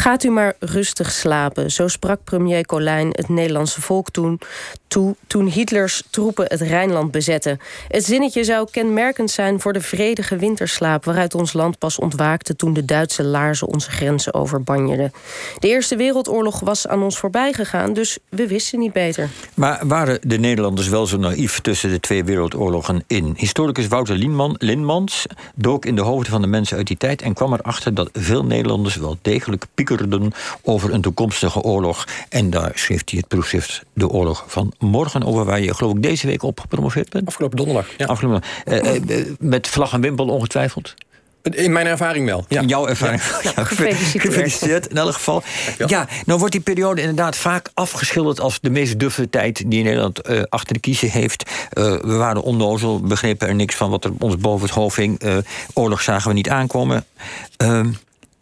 Gaat u maar rustig slapen, zo sprak premier Colijn het Nederlandse volk toen, toe, toen Hitlers troepen het Rijnland bezetten. Het zinnetje zou kenmerkend zijn voor de vredige winterslaap waaruit ons land pas ontwaakte toen de Duitse laarzen onze grenzen overbanjerden. De Eerste Wereldoorlog was aan ons voorbij gegaan, dus we wisten niet beter. Maar waren de Nederlanders wel zo naïef tussen de twee wereldoorlogen in? Historicus Wouter Linman, Linmans dook in de hoofden van de mensen uit die tijd en kwam erachter dat veel Nederlanders wel degelijk piekerden over een toekomstige oorlog. En daar schreef hij het proefschrift De Oorlog van Morgen, over waar je geloof ik deze week op gepromoveerd bent. Afgelopen donderdag. Ja. Afgelopen, eh, eh, met vlag en wimpel ongetwijfeld. In mijn ervaring wel. Ja. In jouw ervaring. Ja, gefeliciteerd. gefeliciteerd in elk geval. Ja, nou wordt die periode inderdaad vaak afgeschilderd als de meest duffe tijd die Nederland eh, achter de kiezen heeft. Eh, we waren onnozel, begrepen er niks van wat er ons boven het hoofd hing. Eh, oorlog zagen we niet aankomen.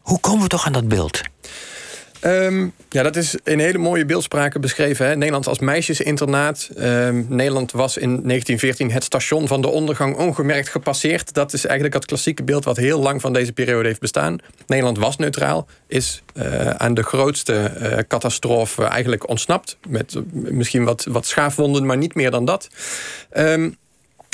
Ehm, hoe komen we toch aan dat beeld? Um, ja, dat is in hele mooie beeldspraken beschreven. Hè? Nederland als meisjesinternaat. Um, Nederland was in 1914 het station van de ondergang ongemerkt gepasseerd. Dat is eigenlijk het klassieke beeld wat heel lang van deze periode heeft bestaan. Nederland was neutraal, is uh, aan de grootste uh, catastrofe eigenlijk ontsnapt. Met uh, misschien wat, wat schaafwonden, maar niet meer dan dat. Um,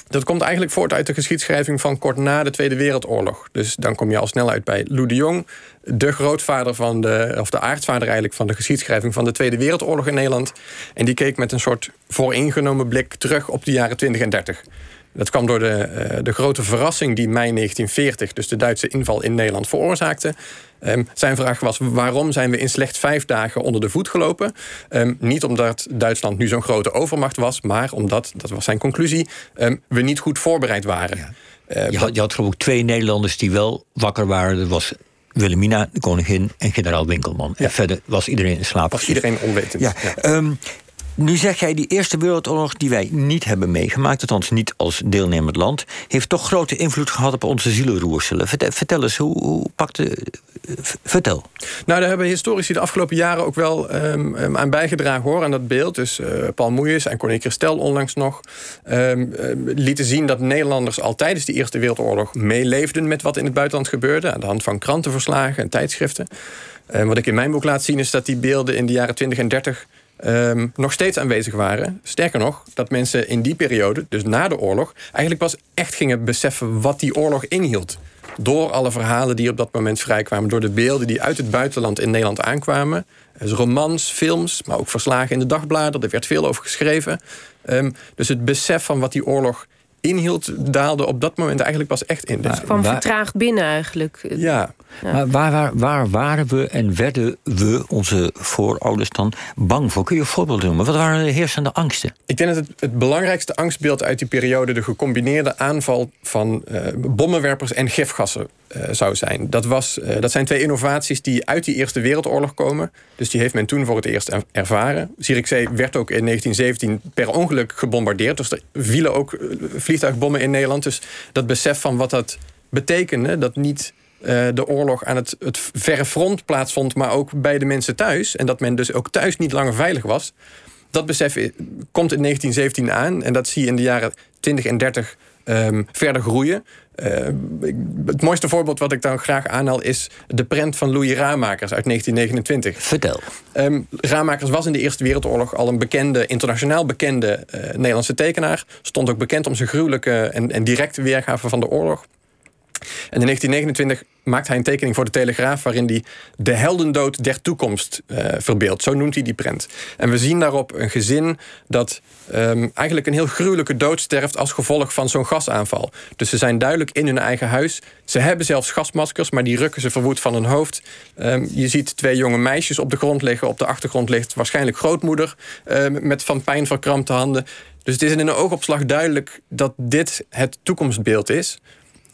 dat komt eigenlijk voort uit de geschiedschrijving van kort na de Tweede Wereldoorlog. Dus dan kom je al snel uit bij Lou de Jong, de grootvader van de, of de aartsvader eigenlijk van de geschiedschrijving van de Tweede Wereldoorlog in Nederland. En die keek met een soort vooringenomen blik terug op de jaren 20 en 30. Dat kwam door de, uh, de grote verrassing die mei 1940, dus de Duitse inval in Nederland, veroorzaakte. Um, zijn vraag was: waarom zijn we in slechts vijf dagen onder de voet gelopen? Um, niet omdat Duitsland nu zo'n grote overmacht was, maar omdat, dat was zijn conclusie, um, we niet goed voorbereid waren. Ja. Uh, je, had, je had geloof ik twee Nederlanders die wel wakker waren. Dat was Wilhelmina, de koningin, en generaal Winkelman. Ja. En verder was iedereen in slaap. Was iedereen onwetend. Ja. ja. Nu zeg jij, die Eerste Wereldoorlog die wij niet hebben meegemaakt, althans niet als deelnemend land, heeft toch grote invloed gehad op onze zielenroerselen. Vertel, eens, hoe, hoe pakte. Vertel. Nou, daar hebben historici de afgelopen jaren ook wel um, aan bijgedragen hoor, aan dat beeld. Dus uh, Paul Moeijers en Corné Christel onlangs nog um, lieten zien dat Nederlanders al tijdens de Eerste Wereldoorlog meeleefden met wat in het buitenland gebeurde, aan de hand van krantenverslagen en tijdschriften. Uh, wat ik in mijn boek laat zien is dat die beelden in de jaren 20 en 30 um, nog steeds aanwezig waren. Sterker nog, dat mensen in die periode, dus na de oorlog, eigenlijk pas echt gingen beseffen wat die oorlog inhield. Door alle verhalen die op dat moment vrijkwamen, door de beelden die uit het buitenland in Nederland aankwamen. Dus romans, films, maar ook verslagen in de dagbladen. Er werd veel over geschreven. Um, dus het besef van wat die oorlog inhield, daalde op dat moment eigenlijk pas echt in. Dus kwam vertraagd binnen eigenlijk. Ja. ja. Maar waar, waar, waar, waren we en werden we, onze voorouders dan, bang voor? Kun je voorbeelden noemen? Wat waren de heersende angsten? Ik denk dat het, het belangrijkste angstbeeld uit die periode... de gecombineerde aanval van uh, bommenwerpers en gifgassen zou zijn. Dat, was, uh, dat zijn twee innovaties die uit die Eerste Wereldoorlog komen. Dus die heeft men toen voor het eerst ervaren. Zierikzee werd ook in 1917 per ongeluk gebombardeerd. Dus er vielen ook vliegtuigbommen in Nederland. Dus dat besef van wat dat betekende, dat niet de oorlog aan het, het verre front plaatsvond, maar ook bij de mensen thuis. En dat men dus ook thuis niet langer veilig was. Dat besef komt in 1917 aan en dat zie je in de jaren 20 en 30 um, verder groeien. Uh, het mooiste voorbeeld wat ik dan graag aanhaal is de prent van Louis Ramakers uit 1929. Vertel. Um, Ramakers was in de Eerste Wereldoorlog al een bekende, internationaal bekende uh, Nederlandse tekenaar. Stond ook bekend om zijn gruwelijke en, en directe weergave van de oorlog. En in 1929 maakt hij een tekening voor de Telegraaf... waarin hij de heldendood der toekomst uh, verbeeldt. Zo noemt hij die prent. En we zien daarop een gezin dat um, eigenlijk een heel gruwelijke dood sterft... als gevolg van zo'n gasaanval. Dus ze zijn duidelijk in hun eigen huis. Ze hebben zelfs gasmaskers, maar die rukken ze verwoed van hun hoofd. Um, je ziet twee jonge meisjes op de grond liggen. Op de achtergrond ligt waarschijnlijk grootmoeder... Um, met van pijn verkrampte handen. Dus het is in een oogopslag duidelijk dat dit het toekomstbeeld is...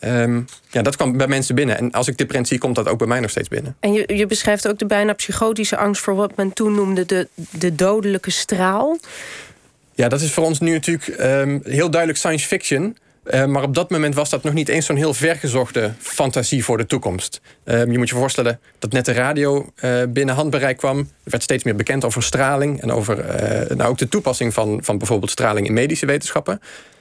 Um, ja, dat kwam bij mensen binnen. En als ik dit print zie, komt dat ook bij mij nog steeds binnen. En je, je beschrijft ook de bijna psychotische angst voor wat men toen noemde de, de dodelijke straal. Ja, dat is voor ons nu natuurlijk um, heel duidelijk science fiction. Uh, maar op dat moment was dat nog niet eens zo'n heel vergezochte fantasie voor de toekomst. Uh, je moet je voorstellen dat net de radio uh, binnen handbereik kwam. Er werd steeds meer bekend over straling en over nou ook de toepassing van, van bijvoorbeeld straling in medische wetenschappen.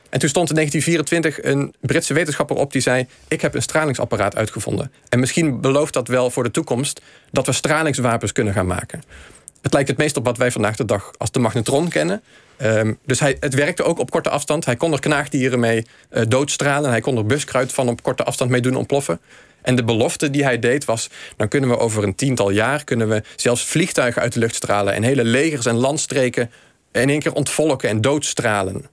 En toen stond in 1924 een Britse wetenschapper op die zei: Ik heb een stralingsapparaat uitgevonden. En misschien belooft dat wel voor de toekomst dat we stralingswapens kunnen gaan maken. Het lijkt het meest op wat wij vandaag de dag als de magnetron kennen. Um, dus hij, het werkte ook op korte afstand. Hij kon er knaagdieren mee uh, doodstralen. Hij kon er buskruid van op korte afstand mee doen ontploffen. En de belofte die hij deed was... dan kunnen we over een tiental jaar... kunnen we zelfs vliegtuigen uit de lucht stralen... en hele legers en landstreken in één keer ontvolken en doodstralen.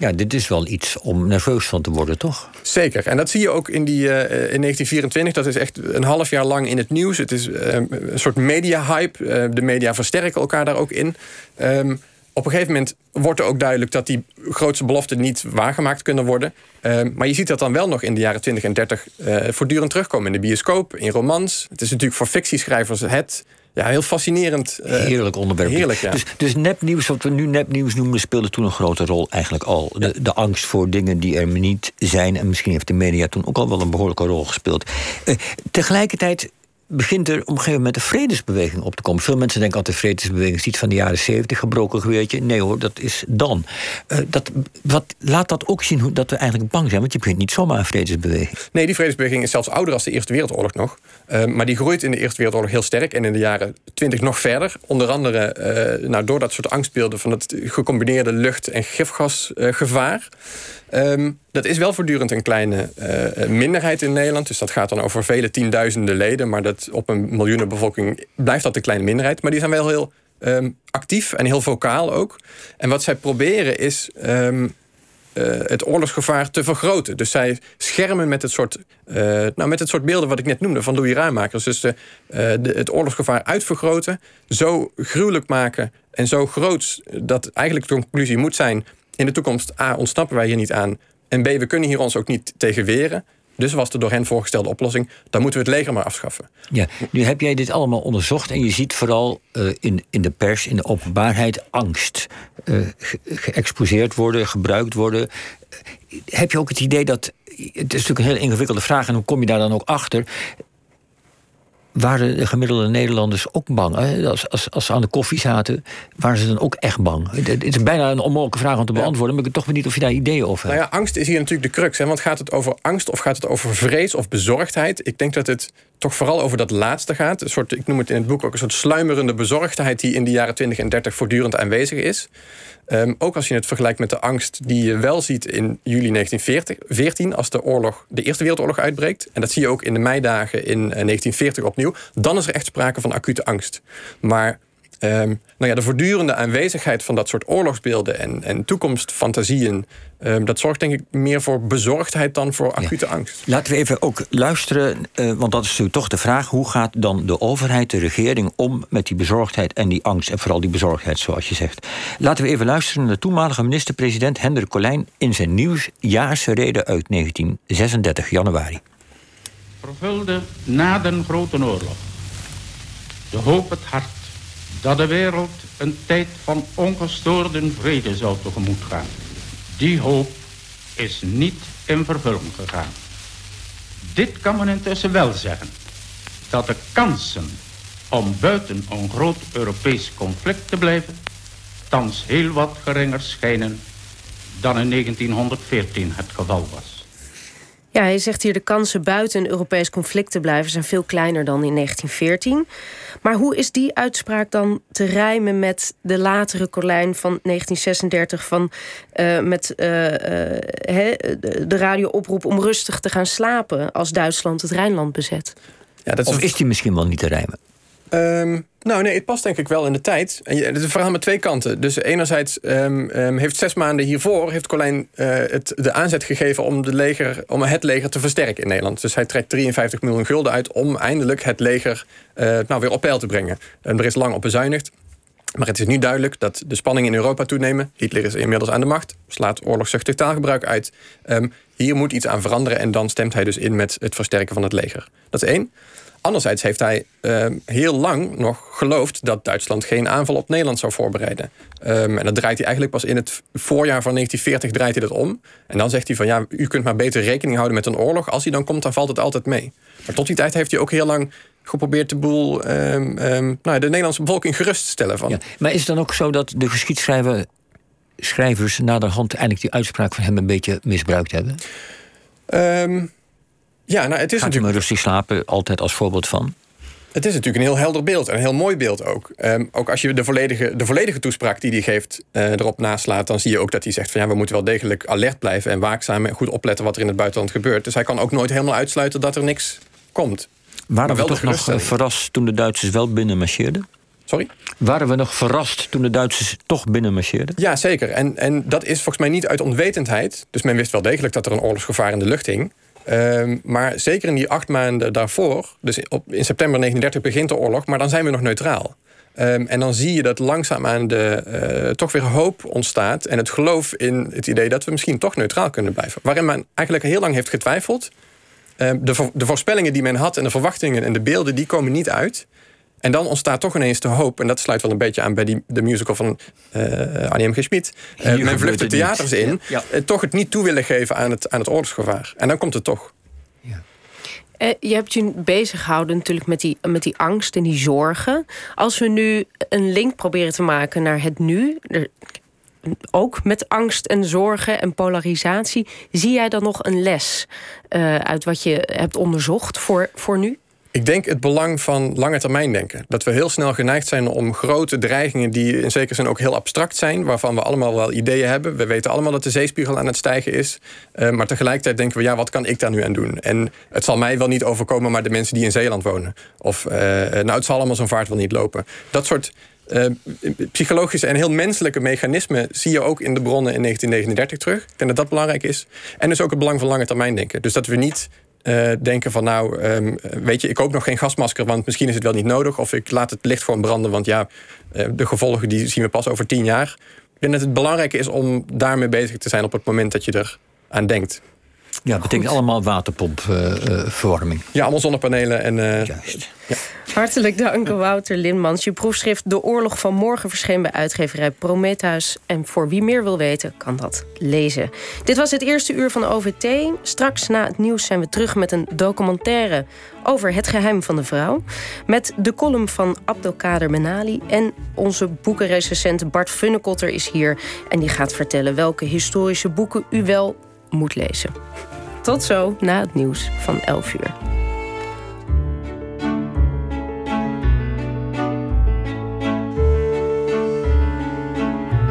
Ja, dit is wel iets om nerveus van te worden, toch? Zeker. En dat zie je ook in, die, uh, in 1924. Dat is echt een half jaar lang in het nieuws. Het is uh, een soort media-hype. Uh, de media versterken elkaar daar ook in. Um, op een gegeven moment wordt er ook duidelijk dat die grootste beloften niet waargemaakt kunnen worden. Um, maar je ziet dat dan wel nog in de jaren 20 en 30 voortdurend terugkomen in de bioscoop, in romans. Het is natuurlijk voor fictieschrijvers het ja, heel fascinerend. Uh, heerlijk onderwerp. Heerlijk, ja. Dus, dus nepnieuws, wat we nu nepnieuws noemen, speelde toen een grote rol eigenlijk al. De, de angst voor dingen die er niet zijn. En misschien heeft de media toen ook al wel een behoorlijke rol gespeeld. Uh, tegelijkertijd begint er op een gegeven moment de vredesbeweging op te komen. Veel mensen denken altijd de vredesbeweging is iets van de jaren 70, gebroken geweertje. Nee hoor, dat is dan. Uh, dat, wat, laat dat ook zien hoe, dat we eigenlijk bang zijn, want je begint niet zomaar een vredesbeweging. Nee, die vredesbeweging is zelfs ouder dan de Eerste Wereldoorlog nog. Uh, maar die groeit in de Eerste Wereldoorlog heel sterk en in de jaren 20 nog verder. Onder andere uh, nou, door dat soort angstbeelden van het gecombineerde lucht- en gifgasgevaar. Um, dat is wel voortdurend een kleine uh, minderheid in Nederland. Dus dat gaat dan over vele tienduizenden leden. Maar dat op een miljoenenbevolking blijft dat een kleine minderheid. Maar die zijn wel heel um, actief en heel vocaal ook. En wat zij proberen is um, uh, het oorlogsgevaar te vergroten. Dus zij schermen met het soort, nou, met het soort beelden wat ik net noemde van Louis Ruimakers. Dus de, de, het oorlogsgevaar uitvergroten, zo gruwelijk maken en zo groot dat eigenlijk de conclusie moet zijn in de toekomst, A, ontsnappen wij hier niet aan. En B, we kunnen hier ons ook niet tegen weren. Dus was de door hen voorgestelde oplossing, dan moeten we het leger maar afschaffen. Ja, nu heb jij dit allemaal onderzocht en je ziet vooral uh, in, in de pers, in de openbaarheid, angst uh, geëxposeerd worden, gebruikt worden. heb je ook het idee dat. Het is natuurlijk een heel ingewikkelde vraag en hoe kom je daar dan ook achter? Waren de gemiddelde Nederlanders ook bang? Hè? Als, als, als ze aan de koffie zaten, waren ze dan ook echt bang? Het is bijna een onmogelijke vraag om te beantwoorden... maar ik weet toch niet of je daar ideeën over hebt. Nou ja, angst is hier natuurlijk de crux. Hè? Want gaat het over angst of gaat het over vrees of bezorgdheid? Ik denk dat het toch vooral over dat laatste gaat. Een soort, ik noem het in het boek ook een soort sluimerende bezorgdheid... die in de jaren 20 en 30 voortdurend aanwezig is. Um, ook als je het vergelijkt met de angst die je wel ziet in juli 1914... als de, oorlog, de Eerste Wereldoorlog uitbreekt. En dat zie je ook in de meidagen in 1940 opnieuw. Dan is er echt sprake van acute angst. Maar Um, nou ja, de voortdurende aanwezigheid van dat soort oorlogsbeelden en, en toekomstfantasieën, um, dat zorgt denk ik meer voor bezorgdheid dan voor acute ja. angst. Laten we even ook luisteren, uh, want dat is natuurlijk toch de vraag: hoe gaat dan de overheid, de regering om met die bezorgdheid en die angst en vooral die bezorgdheid, zoals je zegt? Laten we even luisteren naar de toenmalige minister-president Hendrik Colijn in zijn nieuwsjaarse reden uit 1936, januari. Vervulde na de Grote Oorlog de hoop het hart dat de wereld een tijd van ongestoorde vrede zou tegemoet gaan. Die hoop is niet in vervulling gegaan. Dit kan men intussen wel zeggen. Dat de kansen om buiten een groot Europees conflict te blijven... thans heel wat geringer schijnen dan in 1914 het geval was. Ja, hij zegt hier de kansen buiten een Europees conflict te blijven zijn veel kleiner dan in 1914. Maar hoe is die uitspraak dan te rijmen met de latere Colijn van 1936 van uh, met uh, uh, de radiooproep om rustig te gaan slapen als Duitsland het Rijnland bezet? Ja, dat is of is die misschien wel niet te rijmen? Um, nou nee, het past denk ik wel in de tijd. En het is een verhaal met twee kanten. Dus enerzijds um, um, heeft zes maanden hiervoor... heeft Colijn uh, het, de aanzet gegeven om, de leger, om het leger te versterken in Nederland. Dus hij trekt 53 miljoen gulden uit... om eindelijk het leger uh, nou, weer op peil te brengen. En er is lang op bezuinigd. Maar het is nu duidelijk dat de spanningen in Europa toenemen. Hitler is inmiddels aan de macht, slaat oorlogszuchtig taalgebruik uit. Hier moet iets aan veranderen en dan stemt hij dus in met het versterken van het leger. Dat is één. Anderzijds heeft hij uh, heel lang nog geloofd dat Duitsland geen aanval op Nederland zou voorbereiden. Um, en dat draait hij eigenlijk pas in het voorjaar van 1940 draait hij dat om. En dan zegt hij van ja, u kunt maar beter rekening houden met een oorlog. Als hij dan komt, dan valt het altijd mee. Maar tot die tijd heeft hij ook heel lang geprobeerd de boel, um, um, nou, de Nederlandse bevolking gerust te stellen. Van. Ja, maar is het dan ook zo dat de geschiedschrijver schrijvers naderhand eigenlijk die uitspraak van hem een beetje misbruikt hebben? Um, ja, nou, het is Gaat natuurlijk... rustig slapen altijd als voorbeeld van? Het is natuurlijk een heel helder beeld en een heel mooi beeld ook. Um, ook als je de volledige, de volledige toespraak die hij geeft uh, erop naslaat, dan zie je ook dat hij zegt van ja, we moeten wel degelijk alert blijven en waakzaam en goed opletten wat er in het buitenland gebeurt. Dus hij kan ook nooit helemaal uitsluiten dat er niks komt. Waren we toch nog verrast toen de Duitsers wel binnen marcheerden? Sorry? Waren we nog verrast toen de Duitsers toch binnen marcheerden? Ja, zeker. En, en dat is volgens mij niet uit onwetendheid. Dus men wist wel degelijk dat er een oorlogsgevaar in de lucht hing. Um, maar zeker in die acht maanden daarvoor, dus op, in september 1939 begint de oorlog, maar dan zijn we nog neutraal. Um, en dan zie je dat langzaamaan de, uh, toch weer hoop ontstaat en het geloof in het idee dat we misschien toch neutraal kunnen blijven. Waarin men eigenlijk heel lang heeft getwijfeld. Um, de, de voorspellingen die men had en de verwachtingen en de beelden, die komen niet uit. En dan ontstaat toch ineens de hoop, en dat sluit wel een beetje aan bij die, de musical van uh, Annie M. G. Schmid. Uh, men vlucht de theaters in, ja. uh, toch het niet toe willen geven aan het, aan het oorlogsgevaar. En dan komt het toch. Ja. je hebt je bezig gehouden natuurlijk met die, met die angst en die zorgen. Als we nu een link proberen te maken naar het nu, er, ook met angst en zorgen en polarisatie, zie jij dan nog een les uit wat je hebt onderzocht voor, voor nu? Ik denk het belang van lange termijn denken. Dat we heel snel geneigd zijn om grote dreigingen die in zekere zin ook heel abstract zijn, waarvan we allemaal wel ideeën hebben. We weten allemaal dat de zeespiegel aan het stijgen is. Uh, maar tegelijkertijd denken we, ja, wat kan ik daar nu aan doen? En het zal mij wel niet overkomen, maar de mensen die in Zeeland wonen. Of uh, nou, het zal allemaal zo'n vaart wel niet lopen. Dat soort uh, psychologische en heel menselijke mechanismen zie je ook in de bronnen in 1939 terug. Ik denk dat dat belangrijk is. En dus ook het belang van lange termijn denken. Dus dat we niet uh, denken van nou, um, weet je, ik koop nog geen gasmasker, want misschien is het wel niet nodig. Of ik laat het licht gewoon branden, want ja, uh, de gevolgen die zien we pas over tien jaar. Ik denk dat het belangrijk is om daarmee bezig te zijn op het moment dat je er aan denkt. Ja, dat betekent allemaal waterpompverwarming. Uh, ja, allemaal zonnepanelen. En, Juist. Ja. Hartelijk dank, Wouter Linmans. Je proefschrift De Oorlog van Morgen verscheen bij uitgeverij Prometheus. En voor wie meer wil weten, kan dat lezen. Dit was het eerste uur van OVT. Straks na het nieuws zijn we terug met een documentaire over het geheim van de vrouw. Met de column van Abdelkader Menali. En onze boekenrecensent Bart Funnekotter is hier. En die gaat vertellen welke historische boeken u wel moet lezen. Tot zo na het nieuws van 11 uur.